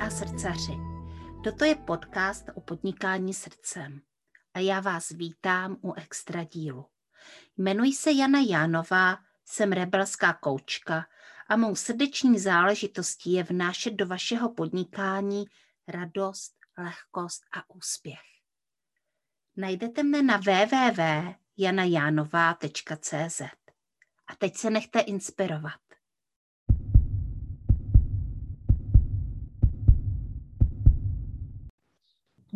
a srdcaři. Toto je podcast o podnikání srdcem a já vás vítám u extra dílu. Jmenuji se Jana Jánová, jsem rebelská koučka a mou srdeční záležitostí je vnášet do vašeho podnikání radost, lehkost a úspěch. Najdete mne na www.janajánová.cz A teď se nechte inspirovat.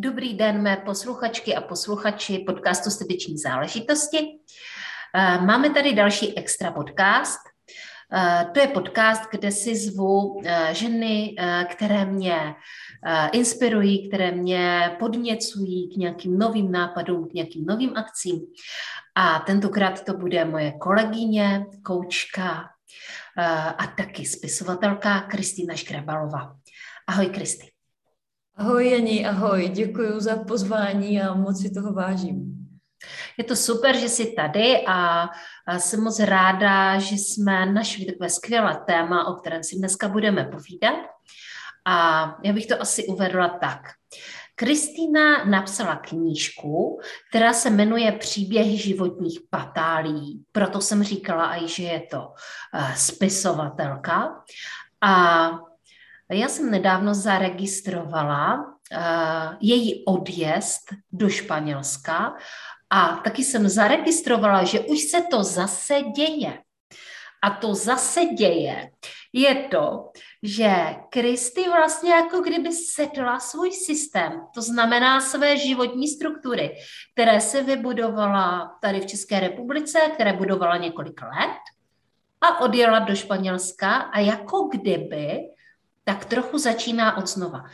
Dobrý den, mé posluchačky a posluchači podcastu Srdeční záležitosti. Eh, máme tady další extra podcast. Eh, to je podcast, kde si zvu eh, ženy, které mě inspirují, které mě podněcují k nějakým novým nápadům, k nějakým novým akcím. A tentokrát to bude moje kolegyně, koučka a taky spisovatelka Kristýna Škrabalová. Ahoj, Kristi. Ahoj Janí, ahoj, děkuji za pozvání a moc si toho vážím. Je to super, že jsi tady a, jsem moc ráda, že jsme našli takové skvělé téma, o kterém si dneska budeme povídat. A já bych to asi uvedla tak. Kristýna napsala knížku, která se jmenuje Příběhy životních patálí. Proto jsem říkala i, že je to uh, spisovatelka. A já jsem nedávno zaregistrovala uh, její odjezd do Španělska a taky jsem zaregistrovala, že už se to zase děje. A to zase děje je to, že Kristy vlastně jako kdyby sedla svůj systém, to znamená své životní struktury, které se vybudovala tady v České republice, které budovala několik let a odjela do Španělska a jako kdyby tak trochu začíná od znova.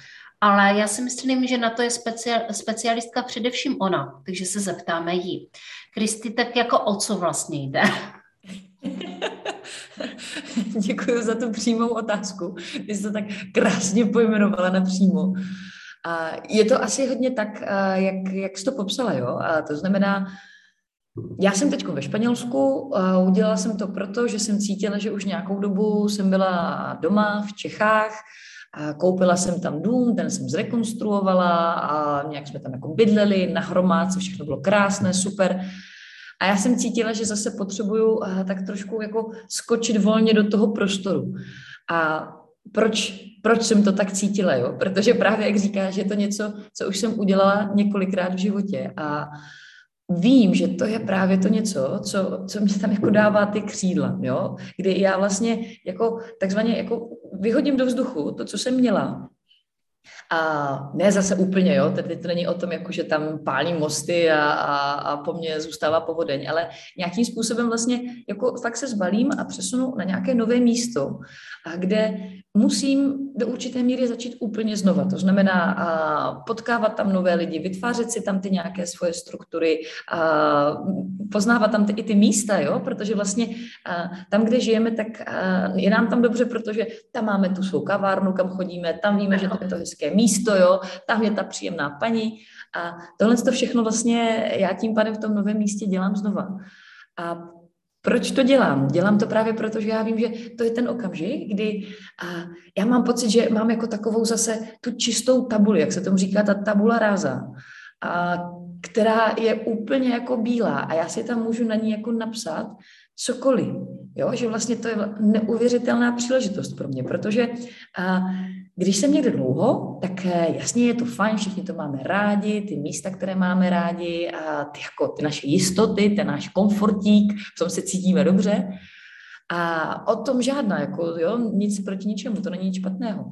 Ale já si myslím, že na to je speciál, specialistka především ona, takže se zeptáme jí. Kristy, tak jako o co vlastně jde? Děkuji za tu přímou otázku. Vy jste to tak krásně pojmenovala napřímo. Je to asi hodně tak, jak, jak jsi to popsala, jo? A to znamená, já jsem teď ve Španělsku, udělala jsem to proto, že jsem cítila, že už nějakou dobu jsem byla doma v Čechách, a koupila jsem tam dům, ten jsem zrekonstruovala a nějak jsme tam jako bydleli na hromádce, všechno bylo krásné, super. A já jsem cítila, že zase potřebuju tak trošku jako skočit volně do toho prostoru. A proč, proč jsem to tak cítila, jo? Protože právě, jak říkáš, je to něco, co už jsem udělala několikrát v životě a vím, že to je právě to něco, co, co mě tam jako dává ty křídla, jo? kdy já vlastně jako takzvaně jako vyhodím do vzduchu to, co jsem měla a ne zase úplně, jo, teď to není o tom, jako, že tam pálí mosty a, a, a po mně zůstává povodeň, ale nějakým způsobem vlastně jako fakt se zbalím a přesunu na nějaké nové místo, a kde musím do určité míry začít úplně znova. To znamená a potkávat tam nové lidi, vytvářet si tam ty nějaké svoje struktury, a poznávat tam ty, i ty místa, jo? protože vlastně a, tam, kde žijeme, tak a, je nám tam dobře, protože tam máme tu svou kavárnu, kam chodíme, tam víme, že to je to hezké místo, jo? tam je ta příjemná paní a tohle to všechno vlastně já tím pádem v tom novém místě dělám znova. A proč to dělám? Dělám to právě proto, že já vím, že to je ten okamžik, kdy a já mám pocit, že mám jako takovou zase tu čistou tabuli, jak se tomu říká, ta tabula ráza, a která je úplně jako bílá a já si tam můžu na ní jako napsat cokoliv. Jo? Že vlastně to je neuvěřitelná příležitost pro mě, protože a, když jsem někde dlouho, tak eh, jasně je to fajn, všichni to máme rádi, ty místa, které máme rádi a ty, jako, ty naše jistoty, ten náš komfortík, v tom se cítíme dobře. A o tom žádná, jako, jo, nic proti ničemu, to není nic špatného.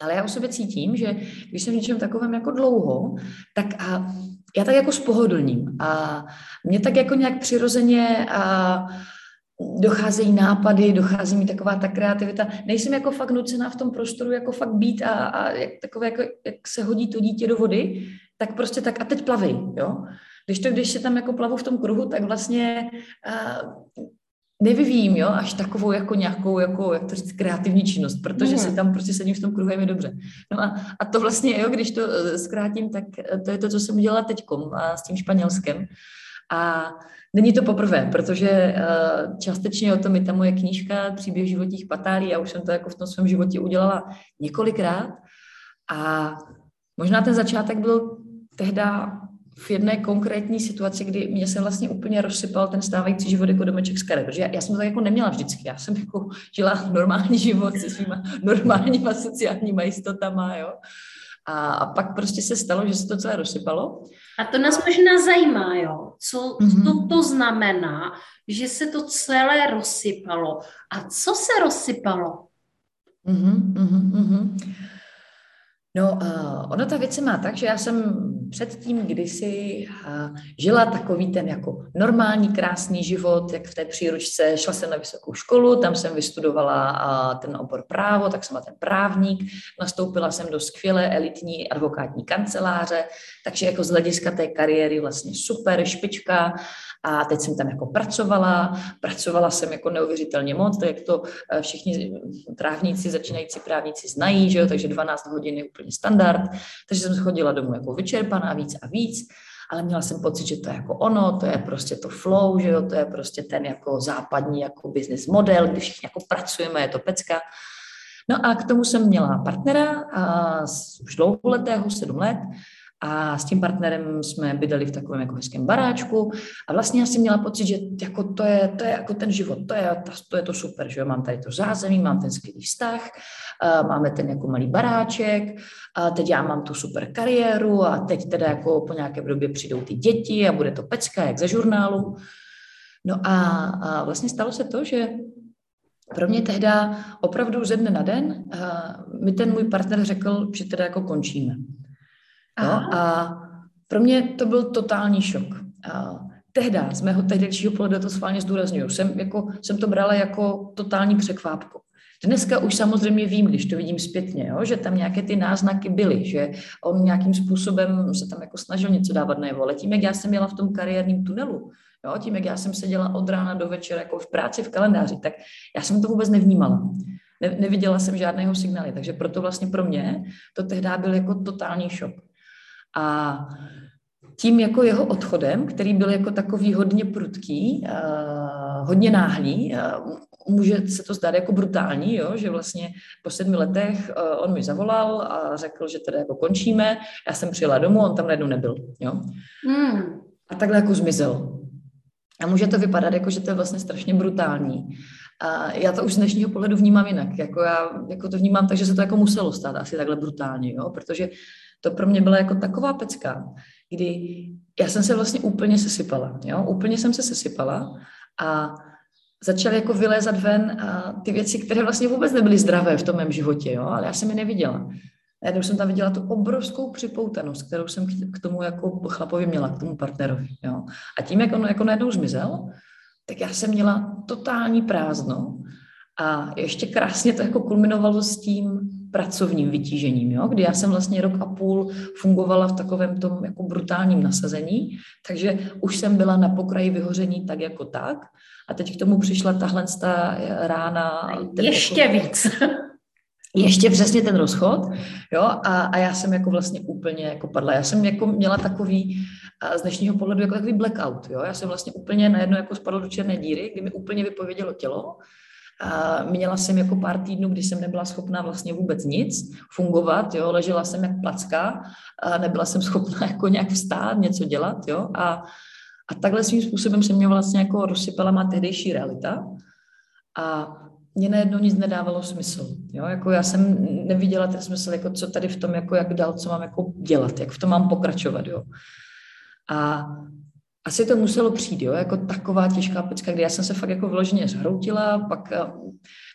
Ale já o sobě cítím, že když jsem v něčem takovém jako dlouho, tak a já tak jako spohodlním. A mě tak jako nějak přirozeně a docházejí nápady, dochází mi taková ta kreativita. Nejsem jako fakt nucená v tom prostoru jako fakt být a, a jak, takové jako, jak se hodí to dítě do vody, tak prostě tak a teď plavej, jo. Když to, když se tam jako plavu v tom kruhu, tak vlastně uh, nevyvíjím, jo, až takovou jako nějakou, jako, jak to říct, kreativní činnost, protože mm. si tam prostě sedím v tom kruhu, je mi dobře. No a, a to vlastně, jo, když to uh, zkrátím, tak to je to, co jsem udělala teďkom a s tím španělskem. A není to poprvé, protože uh, částečně o tom je ta moje knížka Příběh životních patálí. Já už jsem to jako v tom svém životě udělala několikrát. A možná ten začátek byl tehda v jedné konkrétní situaci, kdy mě se vlastně úplně rozsypal ten stávající život jako domeček z karet, protože já, já jsem to jako neměla vždycky, já jsem jako žila normální život se svýma normálníma sociálníma jistotama, jo. A, a pak prostě se stalo, že se to celé rozsypalo. A to nás možná zajímá, jo, co, mm-hmm. to, to znamená, že se to celé rozsypalo. A co se rozsypalo? Mm-hmm, mm-hmm. No, uh, ono ta věc se má tak, že já jsem předtím kdysi uh, žila takový ten jako normální, krásný život, jak v té příručce. Šla jsem na vysokou školu, tam jsem vystudovala uh, ten obor právo, tak jsem byla ten právník. Nastoupila jsem do skvělé elitní advokátní kanceláře, takže jako z hlediska té kariéry vlastně super, špička. A teď jsem tam jako pracovala, pracovala jsem jako neuvěřitelně moc, tak jak to eh, všichni právníci, začínající právníci znají, že jo? takže 12 hodin je úplně standard, takže jsem chodila domů jako vyčerpaná víc a víc, ale měla jsem pocit, že to je jako ono, to je prostě to flow, že jo, to je prostě ten jako západní jako business model, když všichni jako pracujeme, je to pecka. No a k tomu jsem měla partnera, a už dlouholetého, sedm let, a s tím partnerem jsme bydleli v takovém jako hezkém baráčku a vlastně já jsem měla pocit, že jako to, je, to je jako ten život, to je, to je to super, že jo? mám tady to zázemí, mám ten skvělý vztah, máme ten jako malý baráček a teď já mám tu super kariéru a teď teda jako po nějaké době přijdou ty děti a bude to pecka, jak ze žurnálu. No a, a vlastně stalo se to, že pro mě tehda opravdu ze dne na den mi ten můj partner řekl, že teda jako končíme. No, a pro mě to byl totální šok. A tehda, z mého tehdejšího pohledu to schválně zdůraznuju, jsem, jako, jsem to brala jako totální překvápku. Dneska už samozřejmě vím, když to vidím zpětně, jo, že tam nějaké ty náznaky byly, že on nějakým způsobem se tam jako snažil něco dávat najevo, ale tím, jak já jsem měla v tom kariérním tunelu, jo, tím, jak já jsem seděla od rána do večera jako v práci v kalendáři, tak já jsem to vůbec nevnímala. Ne, neviděla jsem žádného signály, takže proto vlastně pro mě to tehdy byl jako totální šok. A tím jako jeho odchodem, který byl jako takový hodně prudký, uh, hodně náhlý, uh, může se to zdát jako brutální, jo? že vlastně po sedmi letech uh, on mi zavolal a řekl, že teda jako končíme, já jsem přijela domů, on tam najednou nebyl. Jo? Mm. A takhle jako zmizel. A může to vypadat jako, že to je vlastně strašně brutální. A já to už z dnešního pohledu vnímám jinak. Jako já jako to vnímám tak, že se to jako muselo stát asi takhle brutálně, jo? protože to pro mě byla jako taková pecka, kdy já jsem se vlastně úplně sesypala, jo? úplně jsem se sesypala a začaly jako vylézat ven a ty věci, které vlastně vůbec nebyly zdravé v tom mém životě, jo? ale já jsem je neviděla. Najednou jsem tam viděla tu obrovskou připoutanost, kterou jsem k tomu jako chlapovi měla, k tomu partnerovi. Jo? A tím, jak on jako najednou zmizel, tak já jsem měla totální prázdno a ještě krásně to jako kulminovalo s tím pracovním vytížením, jo? kdy já jsem vlastně rok a půl fungovala v takovém tom jako brutálním nasazení, takže už jsem byla na pokraji vyhoření tak jako tak a teď k tomu přišla tahle rána. Ještě jako, víc. Ještě přesně ten rozchod, jo, a, a já jsem jako vlastně úplně jako padla. Já jsem jako měla takový, a z dnešního pohledu jako takový blackout, jo. Já jsem vlastně úplně najednou jako spadla do černé díry, kdy mi úplně vypovědělo tělo měla jsem jako pár týdnů, kdy jsem nebyla schopná vlastně vůbec nic fungovat, jo, ležela jsem jak placka, a nebyla jsem schopná jako nějak vstát, něco dělat, jo, a, a takhle svým způsobem se mě vlastně jako rozsypala má tehdejší realita a mě najednou nic nedávalo smysl, jo, jako já jsem neviděla ten smysl, jako co tady v tom, jako jak dál, co mám jako dělat, jak v tom mám pokračovat, jo. A asi to muselo přijít, jo, jako taková těžká pecka, kdy já jsem se fakt jako vloženě zhroutila, pak eh,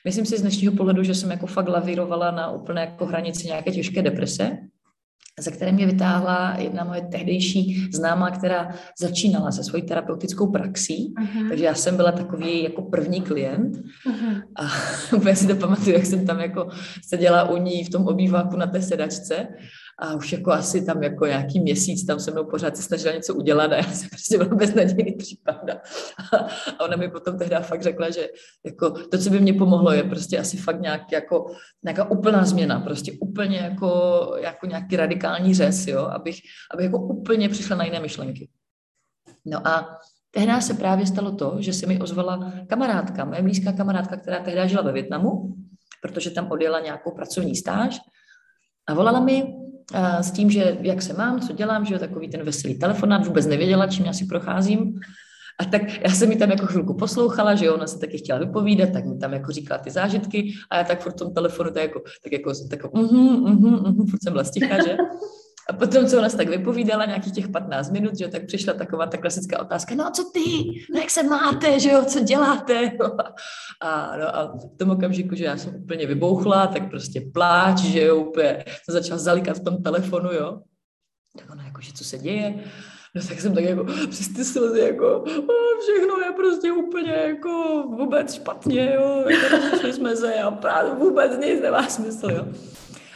myslím si z dnešního pohledu, že jsem jako fakt lavírovala na úplné jako hranici nějaké těžké deprese, ze které mě vytáhla jedna moje tehdejší známá, která začínala se svojí terapeutickou praxí, uh-huh. takže já jsem byla takový jako první klient uh-huh. a úplně si to pamatuju, jak jsem tam jako seděla u ní v tom obýváku na té sedačce a už jako asi tam jako nějaký měsíc tam se mnou pořád se snažila něco udělat a já jsem prostě byla beznadějný případ. A ona mi potom tehdy fakt řekla, že jako to, co by mě pomohlo, je prostě asi fakt nějak jako, nějaká úplná změna, prostě úplně jako, jako nějaký radikální řez, jo, abych, abych jako úplně přišla na jiné myšlenky. No a tehdy se právě stalo to, že se mi ozvala kamarádka, moje blízká kamarádka, která tehdy žila ve Větnamu, protože tam odjela nějakou pracovní stáž a volala mi s tím, že jak se mám, co dělám, že jo, takový ten veselý telefonát, vůbec nevěděla, čím já si procházím. A tak já jsem mi tam jako chvilku poslouchala, že jo, ona se taky chtěla vypovídat, tak mi tam jako říkala ty zážitky a já tak furt v tom telefonu tak jako, tak jako, tak jako, uh-huh, uh-huh, uh-huh, furt jsem byla sticha, že? A potom, co ona tak vypovídala, nějakých těch 15 minut, že tak přišla taková ta klasická otázka, no a co ty, no jak se máte, že jo, co děláte? A, no, a v tom okamžiku, že já jsem úplně vybouchla, tak prostě pláč, že jo, úplně jsem začala zalikat v tom telefonu, jo. Tak ona jako, že co se děje, No tak jsem tak jako přes ty slzy jako všechno je prostě úplně jako vůbec špatně, jo, jako jsme se a právě vůbec nic nemá smysl, jo.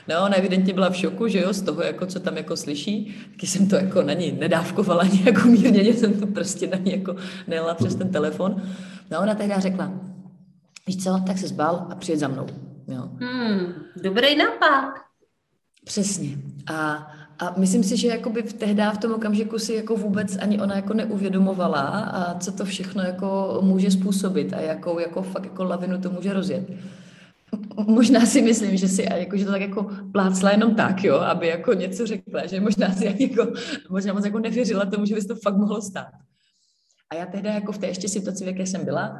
No, ona evidentně byla v šoku, že jo, z toho, jako, co tam jako slyší, taky jsem to jako na ní nedávkovala nějak umírněně, jsem to prostě na ní jako nejela přes ten telefon. No, ona tehdy řekla, víš co, tak se zbal a přijet za mnou. Jo. Hmm, dobrý nápad. Přesně. A a myslím si, že jakoby v tehdy v tom okamžiku si jako vůbec ani ona jako neuvědomovala, a co to všechno jako může způsobit a jakou jako fakt jako lavinu to může rozjet. Možná si myslím, že si jako, že to tak jako plácla jenom tak, jo, aby jako něco řekla, že možná si jako, možná moc jako nevěřila tomu, že by se to fakt mohlo stát. A já tehdy jako v té ještě situaci, v jaké jsem byla,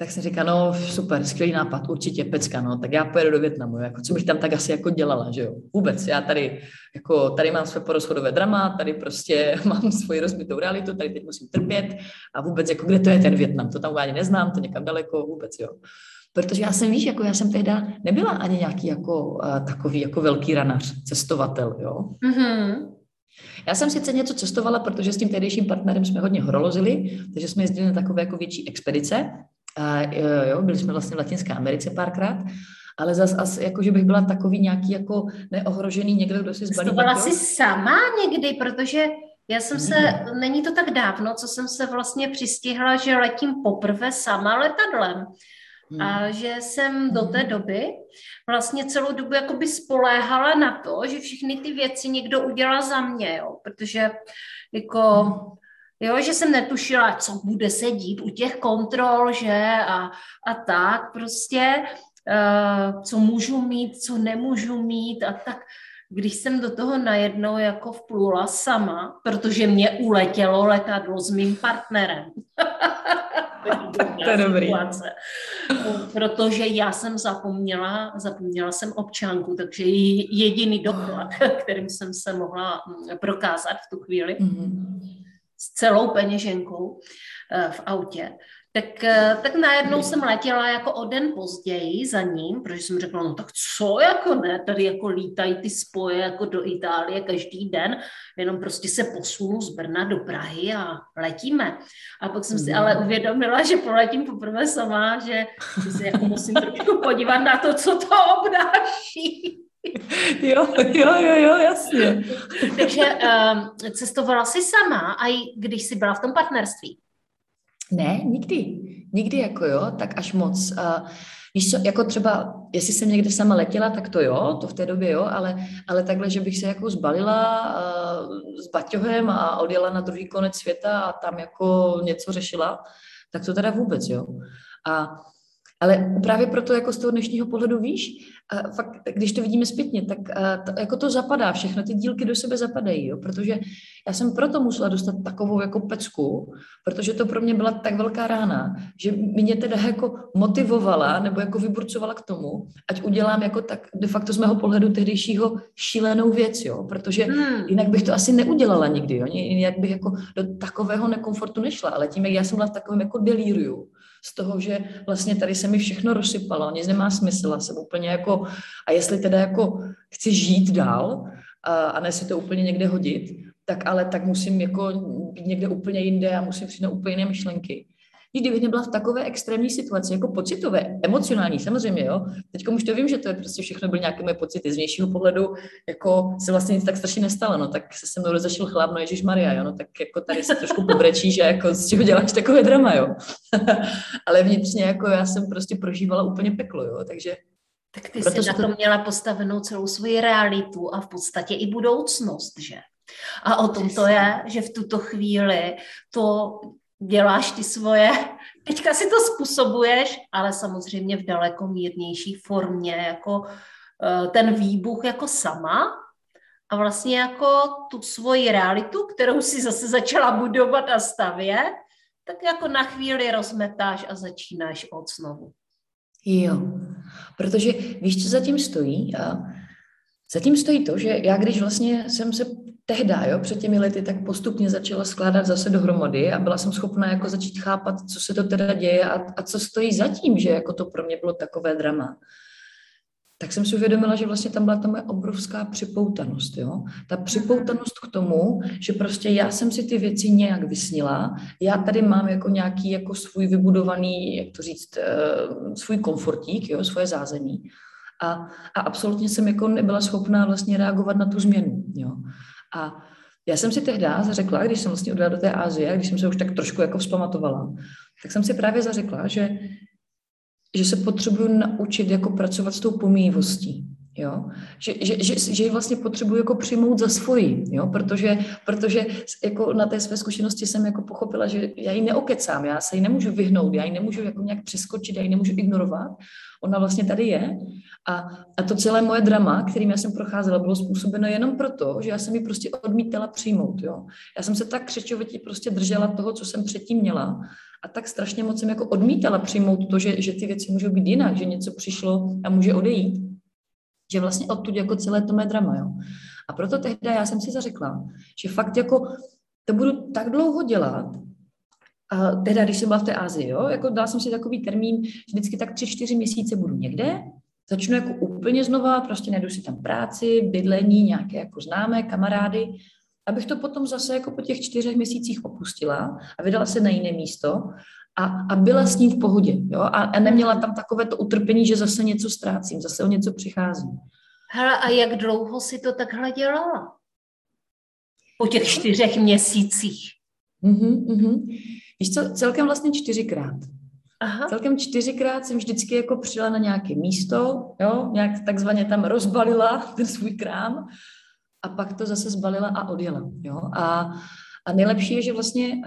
tak jsem říkala, no super, skvělý nápad, určitě pecka, no, tak já pojedu do Větnamu, jako co bych tam tak asi jako dělala, že jo, vůbec, já tady, jako tady mám své porozchodové drama, tady prostě mám svoji rozbitou realitu, tady teď musím trpět a vůbec, jako kde to je ten Větnam, to tam ani neznám, to někam daleko, vůbec, jo. Protože já jsem, víš, jako já jsem tehda nebyla ani nějaký jako uh, takový jako velký ranař, cestovatel, jo. Mm-hmm. Já jsem sice něco cestovala, protože s tím tehdejším partnerem jsme hodně horolozili, takže jsme jezdili na takové jako větší expedice, a jo, byli jsme vlastně v Latinské Americe párkrát, ale zase asi jako, že bych byla takový nějaký jako neohrožený někdo, kdo si zbalí. Cestovala jsi sama někdy, protože já jsem se, není to tak dávno, co jsem se vlastně přistihla, že letím poprvé sama letadlem. Hmm. A že jsem do té hmm. doby vlastně celou dobu jakoby spoléhala na to, že všechny ty věci někdo udělá za mě, jo, protože jako hmm. Jo, že jsem netušila, co bude se dít u těch kontrol, že a, a tak prostě, uh, co můžu mít, co nemůžu mít a tak. Když jsem do toho najednou jako vplula sama, protože mě uletělo letadlo s mým partnerem. to je dobrý. Protože já jsem zapomněla, zapomněla jsem občanku, takže jediný doklad, kterým jsem se mohla mm, prokázat v tu chvíli, mm-hmm s celou peněženkou eh, v autě, tak, eh, tak najednou jsem letěla jako o den později za ním, protože jsem řekla, no tak co, jako ne, tady jako lítají ty spoje jako do Itálie každý den, jenom prostě se posunu z Brna do Prahy a letíme. A pak jsem si ale uvědomila, že poletím poprvé sama, že, že se jako musím trošku podívat na to, co to obnáší. Jo, jo, jo, jo, jasně. Takže um, cestovala jsi sama, a i když jsi byla v tom partnerství? Ne, nikdy. Nikdy jako jo, tak až moc. Uh, víš co, jako třeba, jestli jsem někde sama letěla, tak to jo, to v té době jo, ale, ale takhle, že bych se jako zbalila uh, s baťohem a odjela na druhý konec světa a tam jako něco řešila, tak to teda vůbec, jo. A ale právě proto jako z toho dnešního pohledu víš, a fakt, když to vidíme zpětně, tak to, jako to zapadá, všechno ty dílky do sebe zapadají, jo? protože já jsem proto musela dostat takovou jako pecku, protože to pro mě byla tak velká rána, že mě teda jako motivovala nebo jako vyburcovala k tomu, ať udělám jako tak de facto z mého pohledu tehdejšího šílenou věc, jo? protože hmm. jinak bych to asi neudělala nikdy, jo? jinak bych jako do takového nekomfortu nešla, ale tím, jak já jsem byla v takovém jako delíriu, z toho, že vlastně tady se mi všechno rozsypalo, nic nemá smysl, jsem úplně jako, a jestli teda jako chci žít dál a, a ne si to úplně někde hodit, tak ale tak musím jako být někde úplně jinde a musím přijít na úplně jiné myšlenky i kdybych nebyla v takové extrémní situaci, jako pocitové, emocionální, samozřejmě, jo. Teď už to vím, že to je prostě všechno byly nějaké moje pocity. Z vnějšího pohledu, jako se vlastně nic tak strašně nestalo, no, tak se se mnou rozašel chlap, no Ježíš Maria, jo, no, tak jako tady se trošku pobrečí, že jako z čeho děláš takové drama, jo. Ale vnitřně, jako já jsem prostě prožívala úplně peklo, jo, takže tak ty jsi na to měla postavenou celou svoji realitu a v podstatě i budoucnost, že? A o tom to je, že v tuto chvíli to děláš ty svoje, teďka si to způsobuješ, ale samozřejmě v daleko mírnější formě, jako eh, ten výbuch jako sama a vlastně jako tu svoji realitu, kterou si zase začala budovat a stavět, tak jako na chvíli rozmetáš a začínáš od znovu. Jo, protože víš, co zatím stojí? A zatím stojí to, že já když vlastně jsem se tehdy, jo, před těmi lety, tak postupně začala skládat zase dohromady a byla jsem schopná jako začít chápat, co se to teda děje a, a co stojí zatím, že jako to pro mě bylo takové drama tak jsem si uvědomila, že vlastně tam byla ta moje obrovská připoutanost. Jo? Ta připoutanost k tomu, že prostě já jsem si ty věci nějak vysnila, já tady mám jako nějaký jako svůj vybudovaný, jak to říct, uh, svůj komfortík, jo? svoje zázemí. A, a absolutně jsem jako nebyla schopná vlastně reagovat na tu změnu. Jo? A já jsem si tehdy zařekla, když jsem vlastně odjela do té Ázie, když jsem se už tak trošku jako vzpamatovala, tak jsem si právě zařekla, že že se potřebuju naučit jako pracovat s tou pomývostí. Jo? Že, že, že, že ji vlastně potřebuji jako přijmout za svoji, jo? Protože, protože jako na té své zkušenosti jsem jako pochopila, že já ji neokecám, já se ji nemůžu vyhnout, já ji nemůžu jako nějak přeskočit, já ji nemůžu ignorovat. Ona vlastně tady je a, a to celé moje drama, kterým já jsem procházela, bylo způsobeno jenom proto, že já jsem ji prostě odmítala přijmout. Jo? Já jsem se tak křečovitě prostě držela toho, co jsem předtím měla a tak strašně moc jsem jako odmítala přijmout to, že, že ty věci můžou být jinak, že něco přišlo a může odejít. Že vlastně odtud jako celé to mé drama, jo. A proto tehdy já jsem si zařekla, že fakt jako to budu tak dlouho dělat, a teda, když jsem byla v té Ázii, jo, jako dala jsem si takový termín, že vždycky tak tři, čtyři měsíce budu někde, začnu jako úplně znova, prostě najdu si tam práci, bydlení, nějaké jako známé, kamarády abych to potom zase jako po těch čtyřech měsících opustila a vydala se na jiné místo a, a byla s ním v pohodě. Jo? A, a neměla tam takové to utrpení, že zase něco ztrácím, zase o něco přicházím. Hele, a jak dlouho si to takhle dělala? Po těch čtyřech měsících. Mm-hmm, mm-hmm. Víš co, celkem vlastně čtyřikrát. Aha. Celkem čtyřikrát jsem vždycky jako přijela na nějaké místo, jo, nějak takzvaně tam rozbalila ten svůj krám a pak to zase zbalila a odjela. Jo? A, a nejlepší je, že vlastně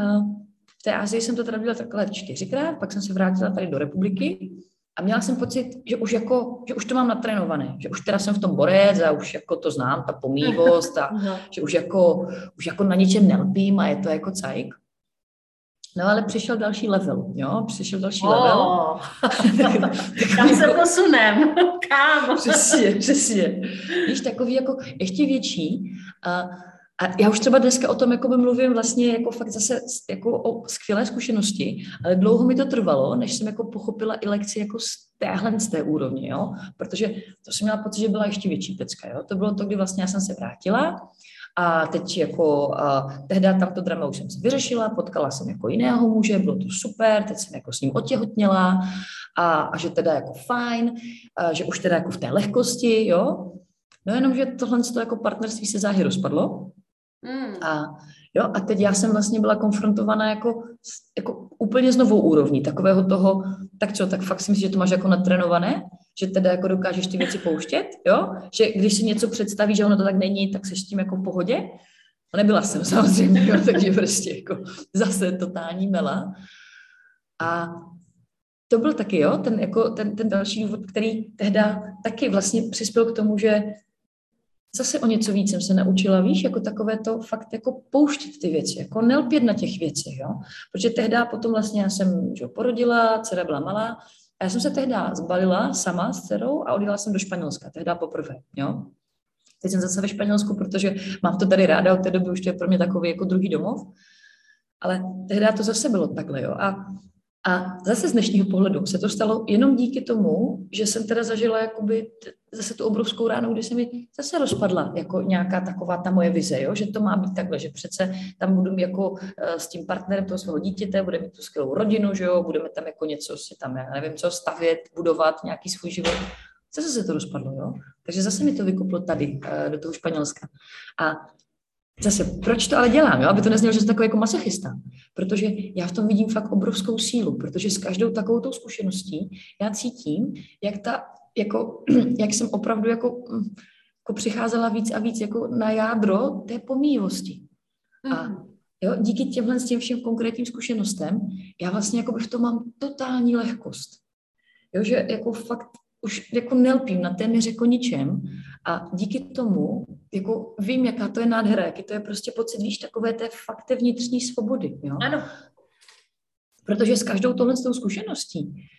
v té Asii jsem to teda dělala takhle čtyřikrát, pak jsem se vrátila tady do republiky a měla jsem pocit, že už, jako, že už to mám natrénované, že už teda jsem v tom borec a už jako to znám, ta pomývost a že už jako, už jako na ničem nelpím a je to jako cajk. No ale přišel další level, jo, přišel další oh, level. Kam se jako, posunem? Kam? Přesně, přesně. Víš, takový jako ještě větší. A, a já už třeba dneska o tom jako mluvím vlastně jako fakt zase jako o skvělé zkušenosti, ale dlouho mi to trvalo, než jsem jako pochopila i lekci jako z téhle z té úrovně, jo, protože to jsem měla pocit, že byla ještě větší pecka, jo. To bylo to, kdy vlastně já jsem se vrátila a teď jako, a tehdy tam to drama už jsem si vyřešila, potkala jsem jako jiného muže, bylo to super, teď jsem jako s ním otěhotněla a, a že teda jako fajn, a že už teda jako v té lehkosti, jo. No jenom, že tohle to jako partnerství se záhy rozpadlo. Mm. A, jo, a teď já jsem vlastně byla konfrontovaná jako, jako úplně s novou úrovní, takového toho, tak co, tak fakt si myslím, že to máš jako natrénované, že teda jako dokážeš ty věci pouštět, jo? Že když si něco představí, že ono to tak není, tak se s tím jako v pohodě. A nebyla jsem samozřejmě, jo? takže prostě jako zase totální mela. A to byl taky, jo, ten, jako, ten, ten další důvod, který tehdy taky vlastně přispěl k tomu, že zase o něco víc jsem se naučila, víš, jako takové to fakt jako pouštět ty věci, jako nelpět na těch věcech, jo. Protože tehdy potom vlastně já jsem že porodila, dcera byla malá, a já jsem se tehdy zbalila sama s dcerou a odjela jsem do Španělska, tehdy poprvé, jo. Teď jsem zase ve Španělsku, protože mám to tady ráda, od té doby už to je pro mě takový jako druhý domov. Ale tehdy to zase bylo takhle, jo. A, a zase z dnešního pohledu se to stalo jenom díky tomu, že jsem teda zažila jakoby zase tu obrovskou ránu, kdy se mi zase rozpadla jako nějaká taková ta moje vize, jo? že to má být takhle, že přece tam budu jako eh, s tím partnerem toho svého dítěte, bude mít tu skvělou rodinu, že jo? budeme tam jako něco si tam, já nevím co, stavět, budovat nějaký svůj život. Zase se to rozpadlo, jo? Takže zase mi to vykuplo tady, eh, do toho Španělska. A Zase, proč to ale dělám, jo? aby to neznělo, že jsem takový jako masochista? Protože já v tom vidím fakt obrovskou sílu, protože s každou takovou zkušeností já cítím, jak ta jako, jak jsem opravdu jako, jako přicházela víc a víc jako na jádro té pomíjivosti. Mm-hmm. A mhm. jo, díky těmhle s těm všem konkrétním zkušenostem, já vlastně jako v tom mám totální lehkost. Jo, že jako fakt už jako nelpím na téměř jako ničem a díky tomu jako vím, jaká to je nádhera, jaký to je prostě pocit, víš, takové té fakt vnitřní svobody. Jo? Ano. Protože s každou tohle s tou zkušeností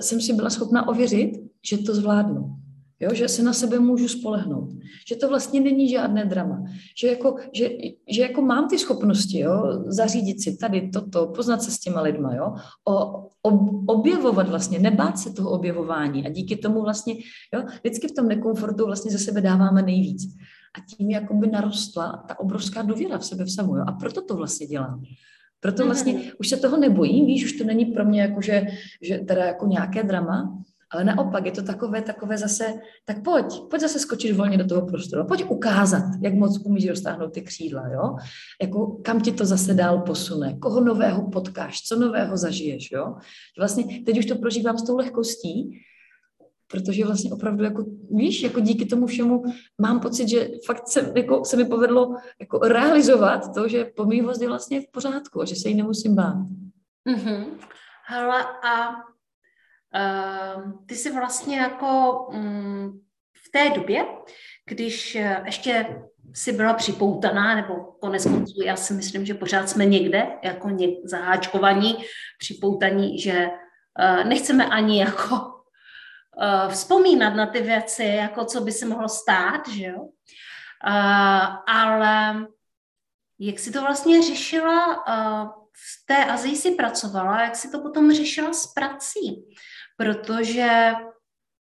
jsem si byla schopna ověřit, že to zvládnu. Jo, že se na sebe můžu spolehnout. Že to vlastně není žádné drama. Že jako, že, že jako mám ty schopnosti, jo, zařídit si tady toto, poznat se s těma lidma, jo, o, ob, objevovat vlastně, nebát se toho objevování a díky tomu vlastně, jo, vždycky v tom nekomfortu vlastně ze sebe dáváme nejvíc. A tím jakoby narostla ta obrovská důvěra v sebe v samu, jo, a proto to vlastně dělám. Proto vlastně mm-hmm. už se toho nebojím, víš, už to není pro mě jako, že, že teda jako nějaké drama, ale naopak je to takové, takové zase, tak pojď, pojď zase skočit volně do toho prostoru, pojď ukázat, jak moc umíš roztáhnout ty křídla, jo? Jako kam ti to zase dál posune, koho nového potkáš, co nového zažiješ, jo? Vlastně teď už to prožívám s tou lehkostí, protože vlastně opravdu jako, víš, jako díky tomu všemu mám pocit, že fakt se, jako, se mi povedlo jako realizovat to, že pomývost je vlastně v pořádku a že se jí nemusím bát. Mm-hmm. Hele, a uh, ty jsi vlastně jako um, v té době, když uh, ještě si byla připoutaná, nebo konec konců, já si myslím, že pořád jsme někde, jako něk, zaháčkovaní, připoutaní, že uh, nechceme ani jako uh, vzpomínat na ty věci, jako co by se mohlo stát, že jo. Uh, ale jak si to vlastně řešila, uh, v té Azii si pracovala, jak si to potom řešila s prací? Protože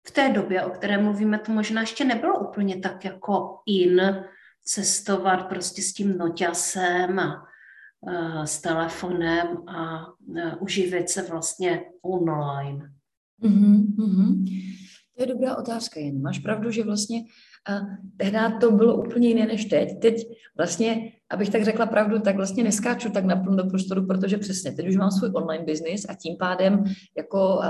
v té době, o které mluvíme, to možná ještě nebylo úplně tak jako in cestovat prostě s tím noťasem a uh, s telefonem a uh, uživit se vlastně online. Mm-hmm, To je dobrá otázka, jen máš pravdu, že vlastně a tehdy to bylo úplně jiné než teď. Teď vlastně, abych tak řekla pravdu, tak vlastně neskáču tak naplno do prostoru, protože přesně, teď už mám svůj online business a tím pádem jako uh,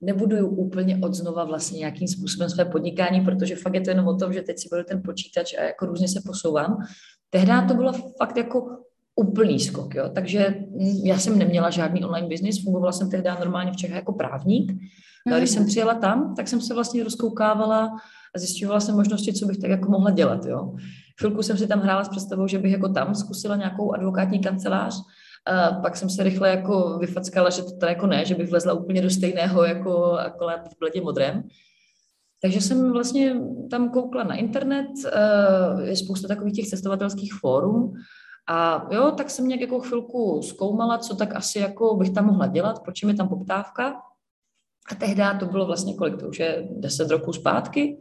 nebuduju úplně od znova vlastně nějakým způsobem své podnikání, protože fakt je to jenom o tom, že teď si beru ten počítač a jako různě se posouvám. Tehdy to bylo fakt jako úplný skok, jo. Takže já jsem neměla žádný online business, fungovala jsem tehdy normálně v Čechách jako právník. Mm. A když jsem přijela tam, tak jsem se vlastně rozkoukávala a zjišťovala jsem možnosti, co bych tak jako mohla dělat, jo. Chvilku jsem si tam hrála s představou, že bych jako tam zkusila nějakou advokátní kancelář, a pak jsem se rychle jako vyfackala, že to tady jako ne, že bych vlezla úplně do stejného jako akorát v bledě modrém. Takže jsem vlastně tam koukla na internet, je spousta takových těch cestovatelských fórum, a jo, tak jsem nějak jako chvilku zkoumala, co tak asi jako bych tam mohla dělat, proč je tam poptávka. A tehdy to bylo vlastně kolik, to už je deset roků zpátky,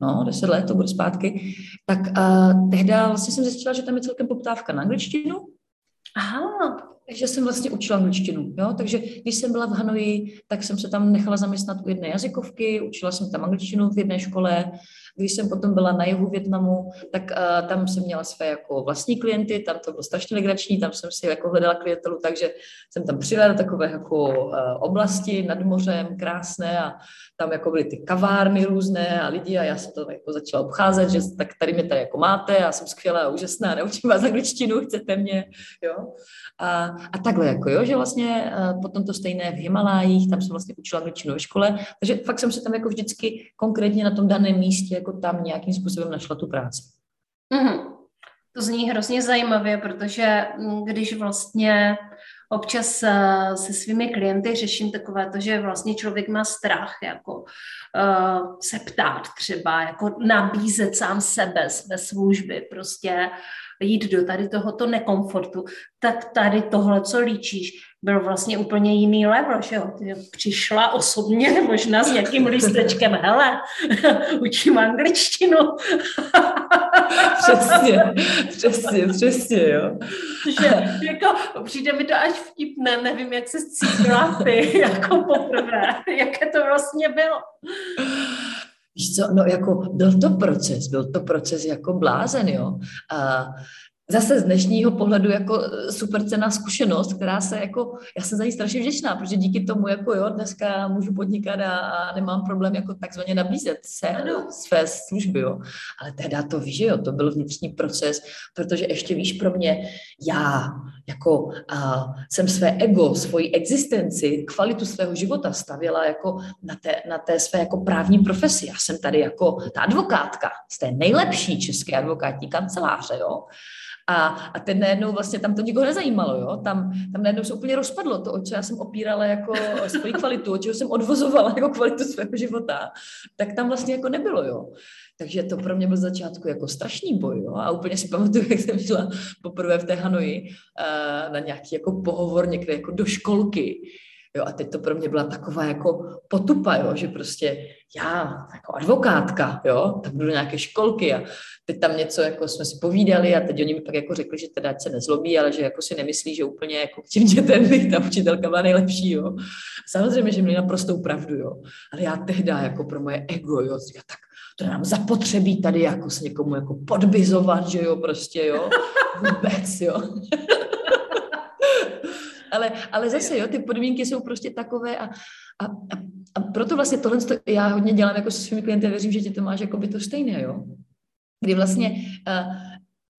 no, deset let to bude zpátky, tak uh, tehdy vlastně jsem zjistila, že tam je celkem poptávka na angličtinu. Aha. Takže jsem vlastně učila angličtinu, jo? takže když jsem byla v Hanoji, tak jsem se tam nechala zaměstnat u jedné jazykovky, učila jsem tam angličtinu v jedné škole, když jsem potom byla na jihu Větnamu, tak uh, tam jsem měla své jako vlastní klienty, tam to bylo strašně legrační, tam jsem si jako hledala klientelu, takže jsem tam přijela do takové jako uh, oblasti nad mořem, krásné a tam jako byly ty kavárny různé a lidi a já jsem to jako začala obcházet, že tak tady mě tady jako máte, já jsem skvělá úžasná, neučím vás angličtinu, chcete mě, jo. A, a takhle jako jo, že vlastně uh, potom to stejné v Himalájích, tam jsem vlastně učila angličtinu ve škole, takže fakt jsem se tam jako vždycky konkrétně na tom daném místě tam nějakým způsobem našla tu práci. Mm-hmm. To zní hrozně zajímavě, protože mm, když vlastně občas eh, se svými klienty řeším takové to, že vlastně člověk má strach jako uh, se ptát třeba, jako nabízet sám sebe, své služby, prostě jít do tady tohoto nekomfortu, tak tady tohle, co líčíš, byl vlastně úplně jiný level, že jo? Přišla osobně možná s nějakým lístečkem, hele, učím angličtinu. přesně, přesně, přesně, jo. Že, jako, přijde mi to až vtipné, nevím, jak se cítila ty, jako poprvé, jaké to vlastně bylo. Víš co, no jako byl to proces, byl to proces jako blázen, jo. A zase z dnešního pohledu jako eh, super cená zkušenost, která se jako, já jsem za ní strašně vděčná, protože díky tomu jako jo, dneska můžu podnikat a, a nemám problém jako takzvaně nabízet se, ano. své služby, jo. Ale tehdy to víš, jo, to byl vnitřní proces, protože ještě víš pro mě, já jako a, jsem své ego, svoji existenci, kvalitu svého života stavěla jako na té, na té své jako právní profesi. Já jsem tady jako ta advokátka z té nejlepší české advokátní kanceláře, jo. A, a teď najednou vlastně tam to nikoho nezajímalo, jo? Tam, tam najednou se úplně rozpadlo to, o já jsem opírala jako svoji kvalitu, o čeho jsem odvozovala jako kvalitu svého života, tak tam vlastně jako nebylo, jo. Takže to pro mě byl začátku jako strašný boj, jo? A úplně si pamatuju, jak jsem šla poprvé v té Hanoji uh, na nějaký jako pohovor někde jako do školky, Jo, a teď to pro mě byla taková jako potupa, jo, že prostě já jako advokátka, jo, tak budu nějaké školky a teď tam něco jako jsme si povídali a teď oni mi pak jako řekli, že teda se nezlobí, ale že jako si nemyslí, že úplně jako k těm dětem bych ta učitelka byla nejlepší, jo. Samozřejmě, že měli naprostou pravdu, jo. Ale já tehdy jako pro moje ego, jo, já tak to nám zapotřebí tady jako s někomu jako podbizovat, že jo, prostě, jo, vůbec, jo ale, ale zase, jo, ty podmínky jsou prostě takové a, a, a, a proto vlastně tohle já hodně dělám jako se svými klienty a věřím, že ty to máš jako by to stejné, jo. Kdy vlastně uh,